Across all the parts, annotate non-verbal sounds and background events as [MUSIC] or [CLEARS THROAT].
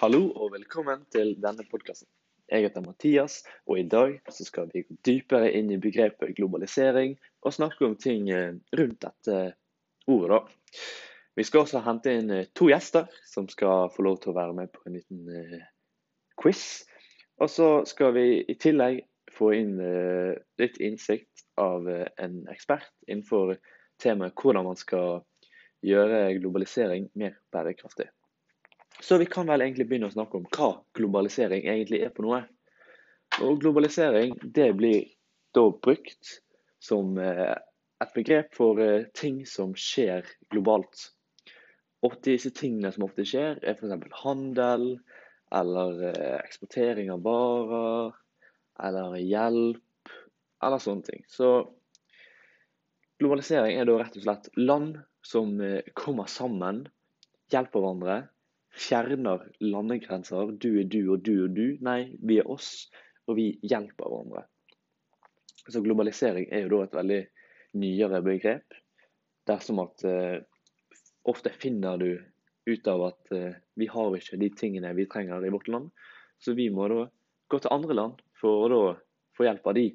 Hallo og velkommen til denne podkasten. Jeg heter Mathias, og i dag skal vi gå dypere inn i begrepet globalisering og snakke om ting eh, rundt dette ordet. da. Vi skal også hente inn eh, to gjester som skal få lov til å være med på en liten eh, quiz. Og så skal vi i tillegg få inn eh, litt innsikt av eh, en ekspert innenfor temaet hvordan man skal gjøre globalisering mer bærekraftig. Så vi kan vel egentlig begynne å snakke om hva globalisering egentlig er for noe. Og globalisering det blir da brukt som eh, et begrep for eh, ting som skjer globalt. Og disse tingene som ofte skjer, er f.eks. handel, eller eh, eksportering av varer, eller hjelp, eller sånne ting. Så globalisering er da rett og slett land som kommer sammen, hjelper hverandre, fjerner landegrenser. Du er du og du og du. Nei, vi er oss, og vi hjelper hverandre. Så globalisering er jo da et veldig nyere begrep. Dersom at eh, ofte finner du ut av at eh, vi har ikke de tingene vi trenger i vårt land. Så vi må da gå til andre land for å da få hjelp av de.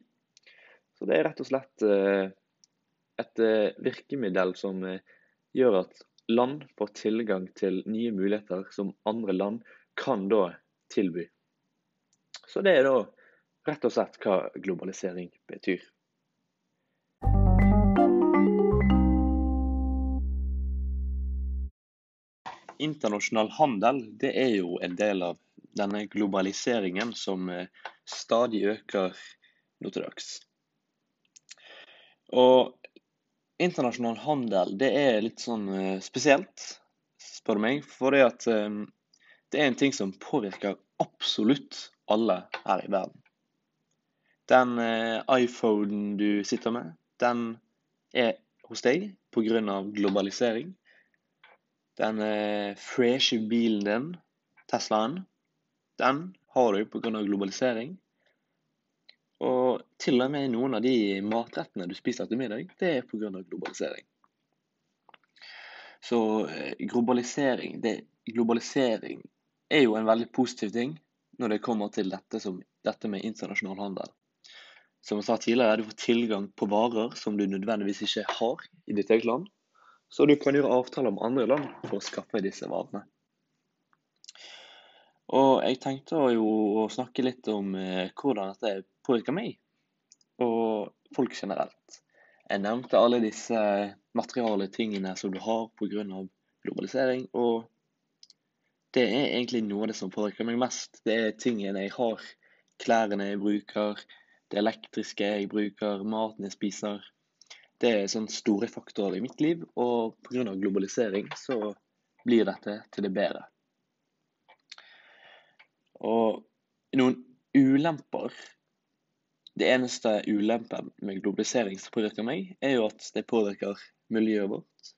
Så det er rett og slett eh, et eh, virkemiddel som eh, gjør at land får tilgang til nye muligheter som andre land kan da tilby. Så det er da rett og slett hva globalisering betyr. Internasjonal handel det er jo en del av denne globaliseringen som eh, stadig øker nå til dags. Og internasjonal handel det er litt sånn eh, spesielt, spør du meg. For det at eh, det er en ting som påvirker absolutt alle her i verden. Den eh, iPhonen du sitter med, den er hos deg pga. globalisering. Den freshe bilen din, Teslaen, den har du pga. globalisering. Og til og med noen av de matrettene du spiser til middag, det er pga. globalisering. Så eh, globalisering, det, globalisering er jo en veldig positiv ting når det kommer til dette, som, dette med internasjonal handel. Som jeg sa tidligere, du får tilgang på varer som du nødvendigvis ikke har i ditt eget land. Så du kan gjøre avtaler med andre land for å skaffe disse varene. Og jeg tenkte jo å snakke litt om eh, hvordan dette påvirker meg, og folk generelt. Jeg nevnte alle disse materiale tingene som du har pga. globalisering, og det er egentlig noe av det som påvirker meg mest. Det er tingene jeg har, klærne jeg bruker, det elektriske jeg bruker, maten jeg spiser. Det er sånne store faktorer i mitt liv, og pga. globalisering så blir dette til det bedre. Og noen ulemper Det eneste ulempen med globalisering som påvirker meg, er jo at det påvirker miljøet vårt.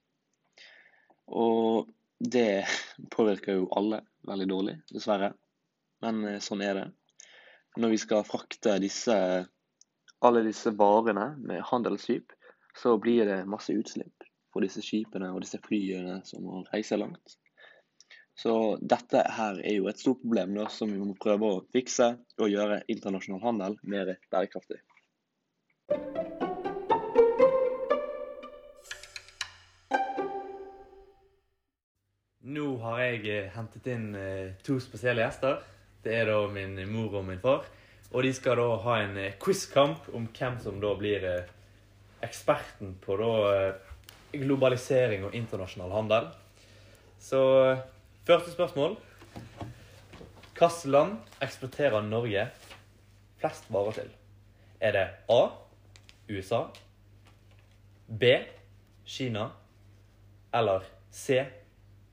Og det påvirker jo alle veldig dårlig, dessverre. Men eh, sånn er det. Når vi skal frakte disse, alle disse varene med handelsskip, så blir det masse utslipp for disse skipene og disse flyene som må reise langt. Så dette her er jo et stort problem da, som vi må prøve å fikse og gjøre internasjonal handel mer bærekraftig. Nå har jeg eh, hentet inn eh, to spesielle gjester. Det er da min mor og min far. Og de skal da ha en eh, quizkamp om hvem som da blir eksperten på da globalisering og internasjonal handel. Så første spørsmål. Hvilket land eksporterer Norge flest varer til? Er det A. USA, B. Kina eller C.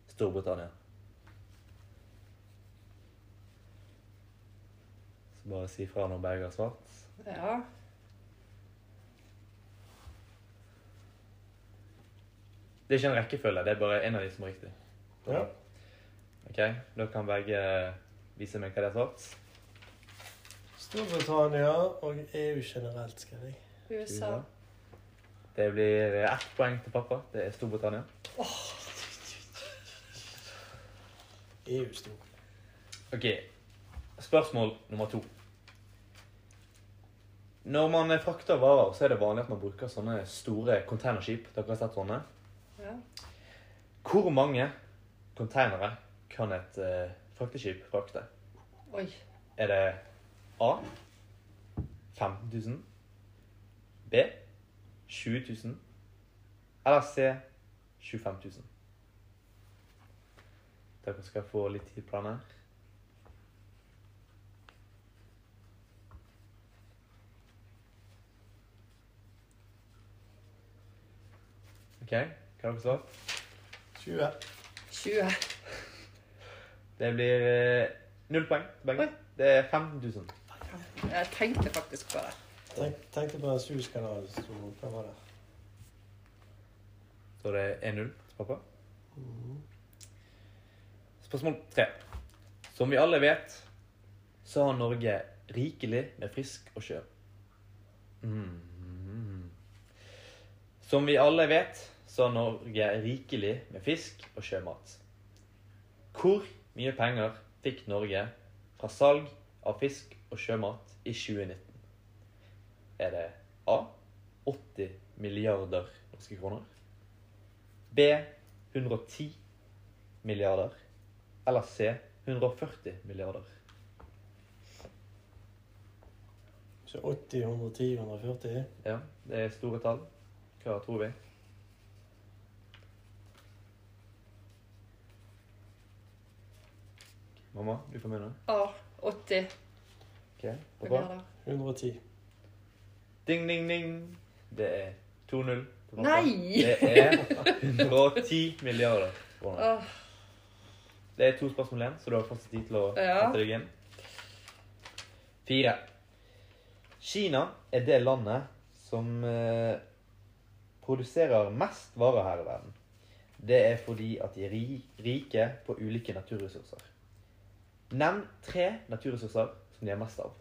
Storbritannia? Så bare si fra når begge har svart. Ja. Det er ikke en rekkefølge, det er bare en av de som er riktig. Ja. Ok, Da kan begge vise meg hva de har svart. Storbritannia og EU generelt, skrev jeg. USA. Det blir ett poeng til pappa. Det er Storbritannia. EU stor. OK. Spørsmål nummer to. Når man frakter varer, så er det vanlig at man bruker sånne store containerskip. Dere har sett sånne? Ja. Hvor mange containere kan et uh, frakteskip frakte? Oi. Er det A 15 000? B 20 000? Eller C 25 000? Dere skal få litt tid på den her. OK, hva har dere svart? 20. 20. Det blir eh, null poeng til begge. Det er 15 000. Jeg tenkte faktisk på det. Tenk, tenkte på den Suezkanalen som Hva var det? Så det er 1-0 til pappa. Mhm. Spørsmål tre. Som vi alle vet, så har Norge rikelig med frisk og sjø. Mm. Som vi alle vet, så har Norge rikelig med fisk og sjømat. Hvor mye penger fikk Norge fra salg av fisk og sjømat i 2019? Er det A 80 milliarder norske kroner? B 110 milliarder? Eller C 140 milliarder? Så 80, 110, 140. Ja, det er store tall. Hva tror vi? Mamma, du får begynne. Ja, 80 Ok, pappa. milliarder. 110. Ding, ding, ding. Det er 2-0 til pappa. Nei! Det er 110 milliarder kroner. Åh, Det er to spørsmål igjen, så du har fortsatt tid til å Ja. sette deg inn. Fire. Kina er det landet som eh, produserer mest varer her i verden. Det er fordi at de er ri rike på ulike naturressurser. Nevn tre naturressurser som de har mest av.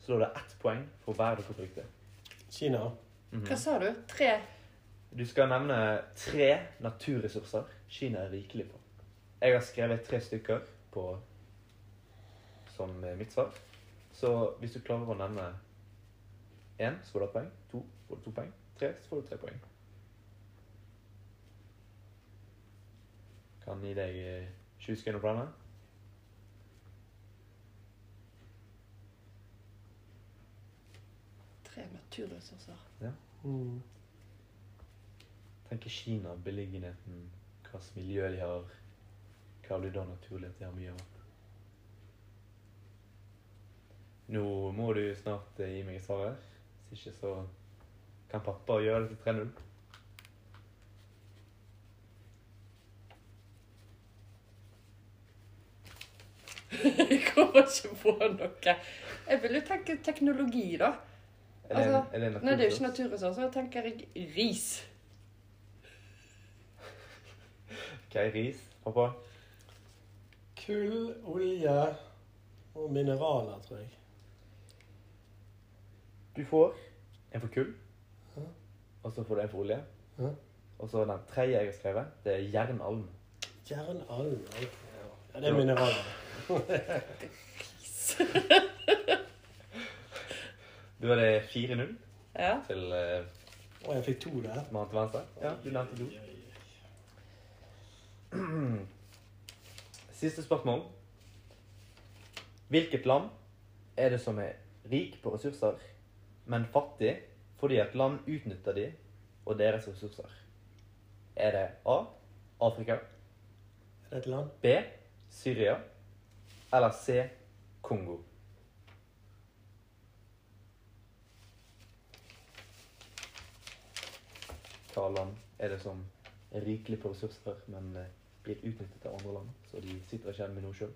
Så da er det ett poeng for hver dere brukte. Kina. Kina. -hmm. hva sa du? Tre? Du skal nevne tre naturressurser Kina er rikelig på. Jeg har skrevet tre stykker på som mitt svar. Så hvis du klarer å nevne én, så får du et poeng. To får du to poeng. Tre, så får du tre poeng. Kan gi deg eh, 20 sekunder på denne. Tre Ja. Mm. Tenker Kina, beliggenheten, hva slags miljø de har. Hva blir da naturlig at de har mye av? Nå må du snart eh, gi meg svaret. Hvis ikke så kan pappa gjøre det til 3-0. [LAUGHS] Jeg kommer ikke på noe. Jeg vil jo tenke teknologi, da. Er Altså, er det Nei, det er jo ikke naturressurs? naturressurser. Da tenker jeg ris. Ok, ris. Pappa? Kull, olje og mineraler, tror jeg. Du får en for kull. Ja. Og så får du en for olje. Ja. Og så den tredje jeg har skrevet, det er jernalm. Jernalm. Ja, Ja, det er mineraler. [LAUGHS] Da [LAUGHS] er det 4-0 Ja. til uh, jeg fikk to der. mann til venstre. Ja, du nevnte to. [CLEARS THROAT] Siste spørsmål. Hvilket land er det som er rik på ressurser, men fattig fordi et land utnytter de og deres ressurser? Er det A. Afrika, Er det et land? B. Syria eller C. Kongo? Hva land er det som er rikelig på ressurser, men eh, blir utnyttet av andre land? Så de sitter ikke igjen med noe sjøl.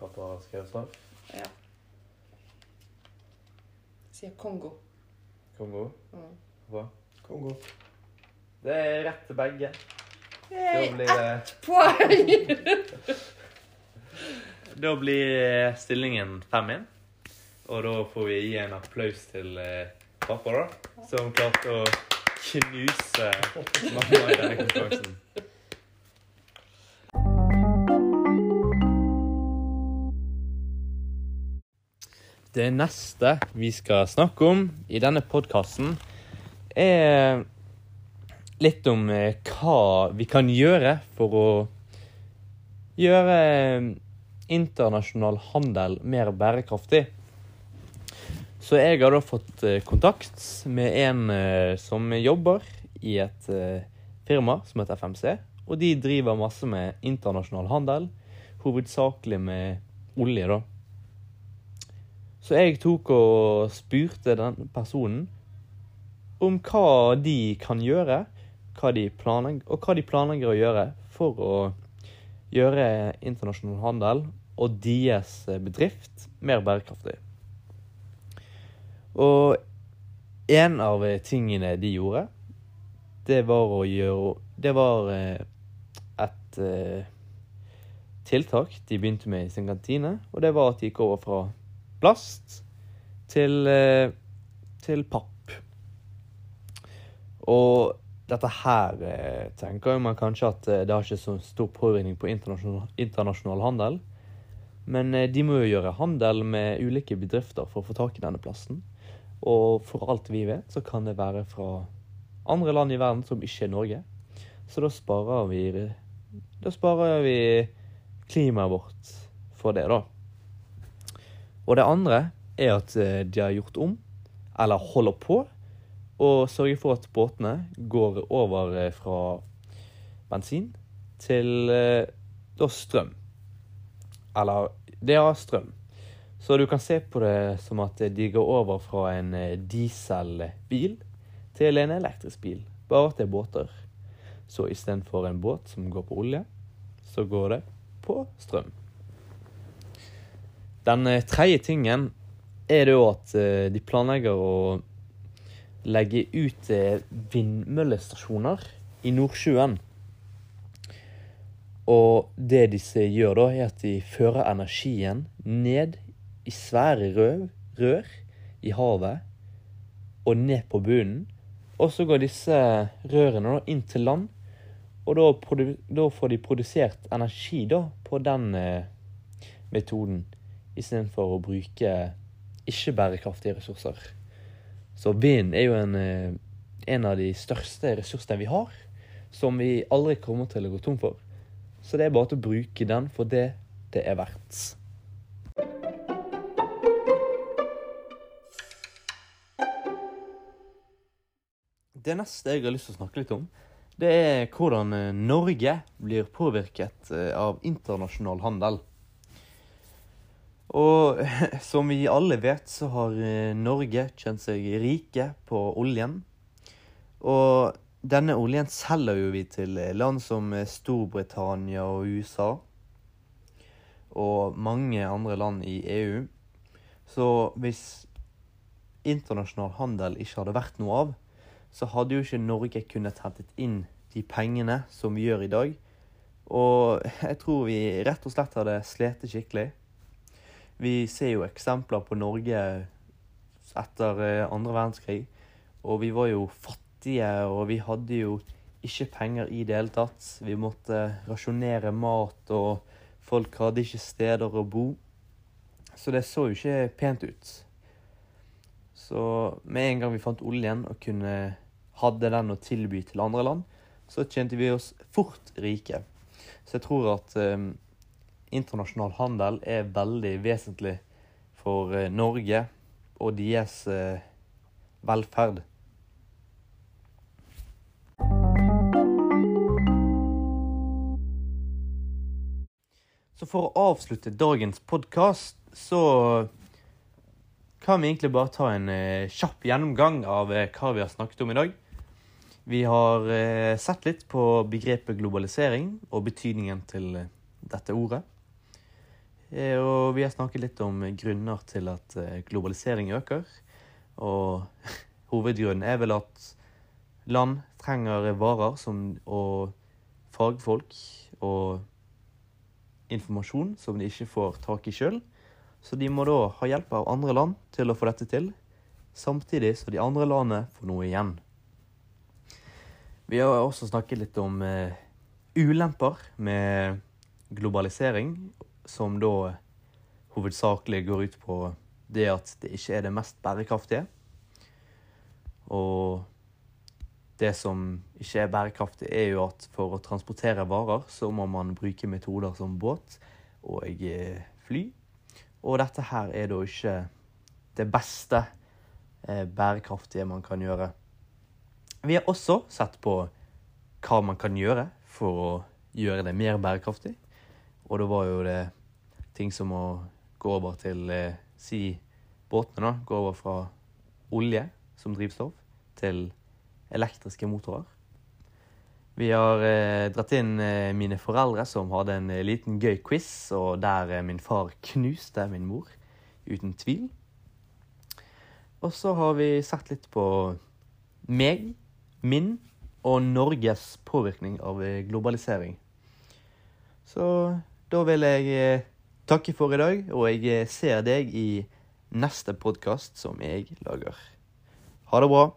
Pappa har skrevet svar. ja. Sier Kongo. Kongo. Mm. Hva? Kongo. Det er rett til begge. Da Yay, blir det Poeng! [LAUGHS] Da blir stillingen 5-1. Og da får vi gi en applaus til eh, pappa, da, som klarte å knuse mamma i denne konkurransen. Det neste vi skal snakke om i denne podkasten, er litt om eh, hva vi kan gjøre for å gjøre eh, internasjonal handel mer bærekraftig. Så jeg har da fått eh, kontakt med en eh, som jobber i et eh, firma som heter FMC. Og de driver masse med internasjonal handel, hovedsakelig med olje, da. Så jeg tok og spurte den personen om hva de kan gjøre, hva de og hva de planlegger å gjøre for å gjøre internasjonal handel og deres bedrift mer bærekraftig. Og en av tingene de gjorde, det var å gjøre Det var eh, et eh, tiltak de begynte med i sin kantine, og det var at de gikk over fra plast til, eh, til papp. Og dette her eh, tenker man kanskje at eh, det har ikke så stor påvirkning på internasjonal, internasjonal handel. Men eh, de må jo gjøre handel med ulike bedrifter for å få tak i denne plasten. Og for alt vi vet, så kan det være fra andre land i verden som ikke er Norge. Så da sparer vi, da sparer vi klimaet vårt for det, da. Og det andre er at eh, de har gjort om, eller holder på, å sørge for at båtene går over eh, fra bensin til eh, da strøm. Eller det er strøm. Så du kan se på det som at de går over fra en eh, dieselbil til en elektrisk bil. Bare at det er båter. Så istedenfor en båt som går på olje, så går det på strøm. Den eh, tredje tingen er det jo at eh, de planlegger å legge ut vindmøllestasjoner i Nordsjøen. Og det disse gjør da, er at de fører energien ned i svære røv, rør i havet og ned på bunnen. Og så går disse rørene da inn til land, og da, da får de produsert energi da på den eh, metoden, istedenfor å bruke ikke-bærekraftige ressurser. Så vind er jo en, eh, en av de største ressursene vi har, som vi aldri kommer til å gå tom for. Så det er bare til å bruke den for det det er verdt. Det neste jeg har lyst til å snakke litt om, det er hvordan eh, Norge blir påvirket eh, av internasjonal handel. Og [LAUGHS] som vi alle vet, så har eh, Norge kjent seg rike på oljen. Og denne oljen selger jo vi til land som Storbritannia og USA. Og mange andre land i EU. Så hvis internasjonal handel ikke hadde vært noe av, så hadde jo ikke Norge kunnet hentet inn de pengene som vi gjør i dag. Og jeg tror vi rett og slett hadde slitt skikkelig. Vi ser jo eksempler på Norge etter eh, andre verdenskrig, og vi var jo fattige, og vi hadde jo ikke penger i det hele tatt. Vi måtte rasjonere mat, og folk hadde ikke steder å bo. Så det så jo ikke pent ut. Så med en gang vi fant oljen og kunne hadde den å tilby til andre land, så tjente vi oss fort rike. Så jeg tror at eh, internasjonal handel er veldig vesentlig for eh, Norge og deres eh, velferd. Så for å avslutte dagens podkast, så kan vi egentlig bare ta en eh, kjapp gjennomgang av eh, hva vi har snakket om i dag. Vi har eh, sett litt på begrepet globalisering og betydningen til eh, dette ordet. Eh, og vi har snakket litt om grunner til at globalisering øker. Og [LAUGHS] hovedgrunnen er vel at land trenger varer som, og fagfolk og informasjon som de ikke får tak i sjøl. Så de må da ha hjelp av andre land til å få dette til, samtidig så de andre landene får noe igjen. Vi har også snakket litt om eh, ulemper med globalisering, som da hovedsakelig går ut på det at det ikke er det mest bærekraftige. Og det som ikke er bærekraftig, er jo at for å transportere varer, så må man bruke metoder som båt og eh, fly. Og dette her er da ikke det beste eh, bærekraftige man kan gjøre. Vi har også sett på hva man kan gjøre for å gjøre det mer bærekraftig. Og da var jo det ting som å gå over til eh, Si båtene, da. Gå over fra olje som drivstoff til elektriske motorer. Vi har eh, dratt inn eh, mine foreldre, som hadde en eh, liten gøy quiz, og der eh, min far knuste min mor, uten tvil. Og så har vi sett litt på meg, min og Norges påvirkning av eh, globalisering. Så da vil jeg eh, takke for i dag, og jeg eh, ser deg i neste podkast som jeg lager. Ha det bra.